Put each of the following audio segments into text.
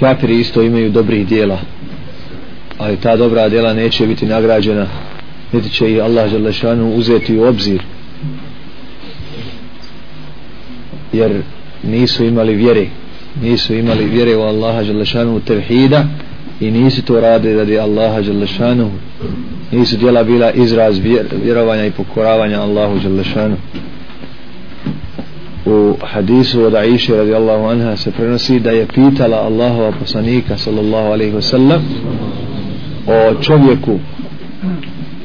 kafiri isto imaju dobrih dijela ali ta dobra djela neće biti nagrađena niti će ih Allah Želešanu uzeti u obzir. Jer nisu imali vjere nisu imali vjere u Allaha Želešanu tevhida i nisu to radili radi Allaha Želešanu nisu djela bila izraz vjerovanja i pokoravanja Allahu Želešanu u hadisu od Aisha radijallahu anha se prenosi da je pitala Allahova poslanika sallallahu alaihi wasallam o čovjeku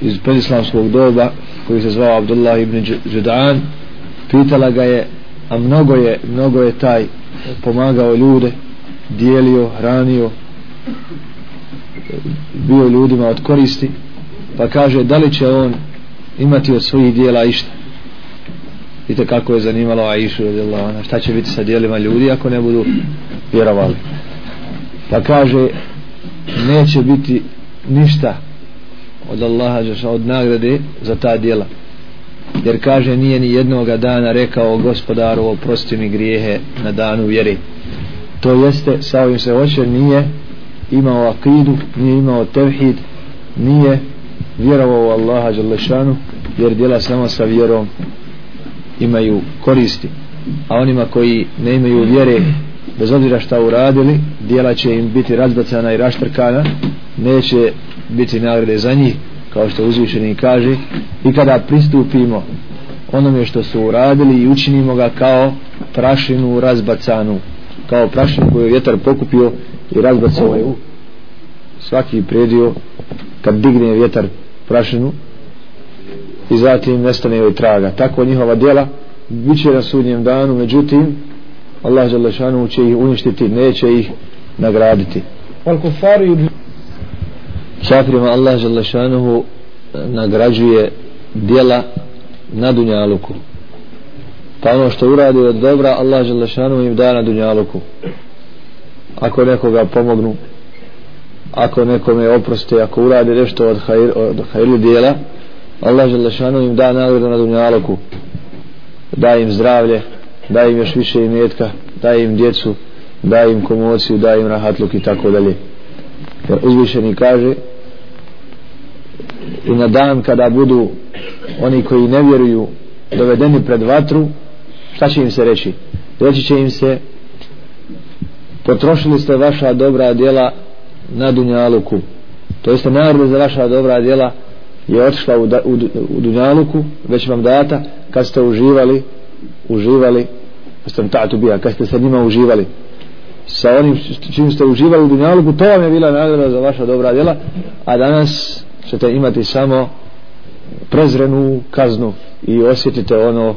iz predislamskog doba koji se zvao Abdullah ibn Judan. Pitala ga je a mnogo je, mnogo je taj pomagao ljude dijelio, hranio bio ljudima od koristi. Pa kaže da li će on imati od svojih dijela išta? Vidite kako je zanimalo Aishu šta će biti sa dijelima ljudi ako ne budu vjerovali. Pa kaže neće biti ništa od Allaha od nagrade za ta dijela. Jer kaže nije ni jednog dana rekao gospodaru oprosti mi grijehe na danu vjeri to jeste sa ovim se hoće nije imao akidu nije imao tevhid nije vjerovao u Allaha Đalešanu jer dijela samo sa vjerom imaju koristi a onima koji ne imaju vjere bez obzira šta uradili dijela će im biti razbacana i raštrkana neće biti nagrade za njih kao što uzvišeni kaže i kada pristupimo onome što su uradili i učinimo ga kao prašinu razbacanu kao prašinu koju je vjetar pokupio i razbacao je. U svaki predio kad digne vjetar prašinu i zatim nestane joj traga. Tako njihova djela bit će na sudnjem danu međutim Allah Želešanu će ih uništiti neće ih nagraditi. Kafirima Allah Želešanu nagrađuje djela na dunjaluku. Pa ono što uradi od dobra Allah Želešanu im da na dunjaluku. Ako nekoga pomognu ako nekome oproste ako uradi nešto od hajr, od hajrli dijela Allah Želešanu im da nagradu na dunjaluku. Da im zdravlje da im još više imetka da im djecu da im komociju da im rahatluk i tako dalje. Jer uzvišeni kaže i na dan kada budu oni koji ne vjeruju dovedeni pred vatru šta će im se reći? Reći će im se potrošili ste vaša dobra djela na dunjaluku. To jeste nagrade za vaša dobra djela je otišla u, u, u dunjaluku već vam data kad ste uživali uživali ste ta'tu bija kad ste sa njima uživali. Sa onim čim ste uživali u dunjaluku to vam je bila nagrada za vaša dobra djela a danas ćete imati samo prezrenu kaznu i osjetite ono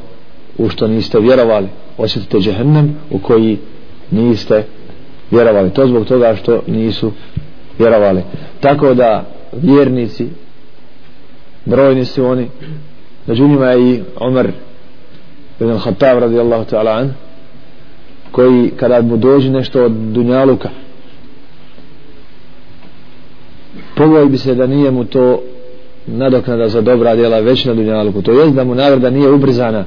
u što niste vjerovali. Osjetite džehennem u koji niste vjerovali. To zbog toga što nisu vjerovali. Tako da vjernici brojni su oni. Među njima je i Omer ibn Khattab radijallahu ta'ala an koji kada mu dođe nešto od dunjaluka pogoji bi se da nije mu to nadoknada za dobra djela već na dunjaluku. To jest da mu nagrada nije ubrzana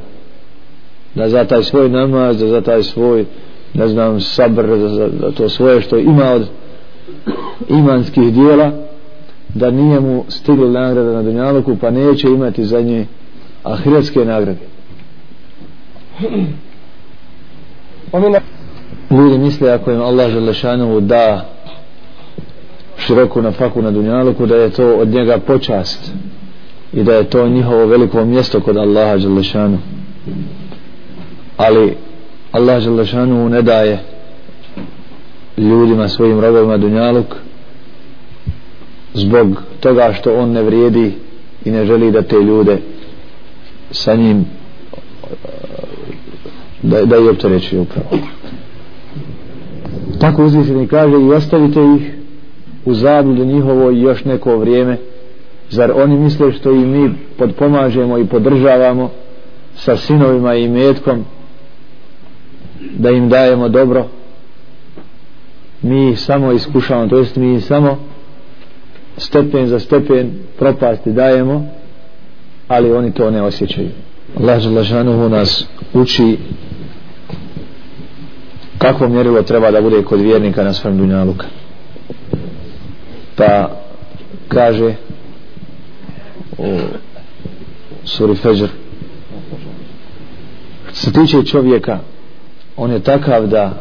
da za taj svoj namaz da za taj svoj ne znam sabr za, za to svoje što ima od imanskih dijela da nije mu stigla nagrada na dunjaluku pa neće imati za nje ahiretske nagrade. Ljudi misle ako im Allah želešanovu da široku na faku na dunjaluku da je to od njega počast i da je to njihovo veliko mjesto kod Allaha Đelešanu ali Allah Đelešanu ne daje ljudima svojim robovima dunjaluk zbog toga što on ne vrijedi i ne želi da te ljude sa njim e, da, da je optoreći upravo. Tako uzvišeni kaže i ostavite ih u zabudu njihovo još neko vrijeme. Zar oni misle što i mi podpomažemo i podržavamo sa sinovima i metkom da im dajemo dobro? Mi samo iskušavamo to jest mi samo stepen za stepen propasti dajemo ali oni to ne osjećaju. Allah Želešanuhu nas uči kakvo mjerilo treba da bude kod vjernika na svom dunjaluka pa kaže u suri Fejr se tiče čovjeka on je takav da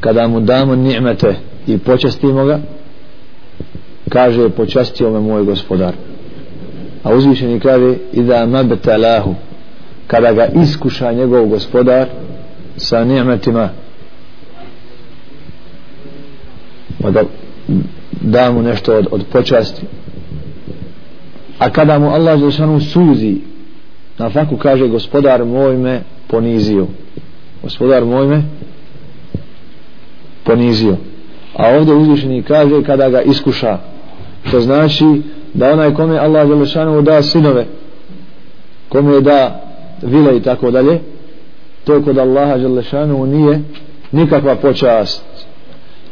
kada mu damo ni'mete i počastimo ga kaže počastio me moj gospodar. A uzvišeni kaže idha mabtalahu kada ga iskuša njegov gospodar sa ni'metima pa da da mu nešto od, od počasti. A kada mu Allah Žešanu suzi na faku kaže gospodar moj me ponizio. Gospodar moj me ponizio. A ovdje uzvišeni kaže kada ga iskuša što znači da onaj kome Allah Žešanu da sinove kome da vile i tako dalje to kod Allaha Žešanu nije nikakva počast.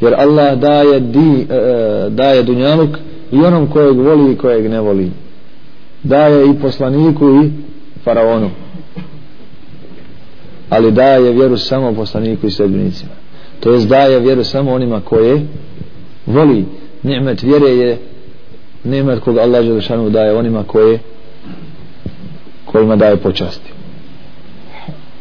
Jer Allah daje, di, e, e, daje dunjaluk i onom kojeg voli i kojeg ne voli. Daje i poslaniku i faraonu. Ali daje vjeru samo poslaniku i sedbenicima to jest daje vjeru samo onima koje voli. Nimet vjere je nimet koga Allah Želešanu daje onima koje kojima daje počasti.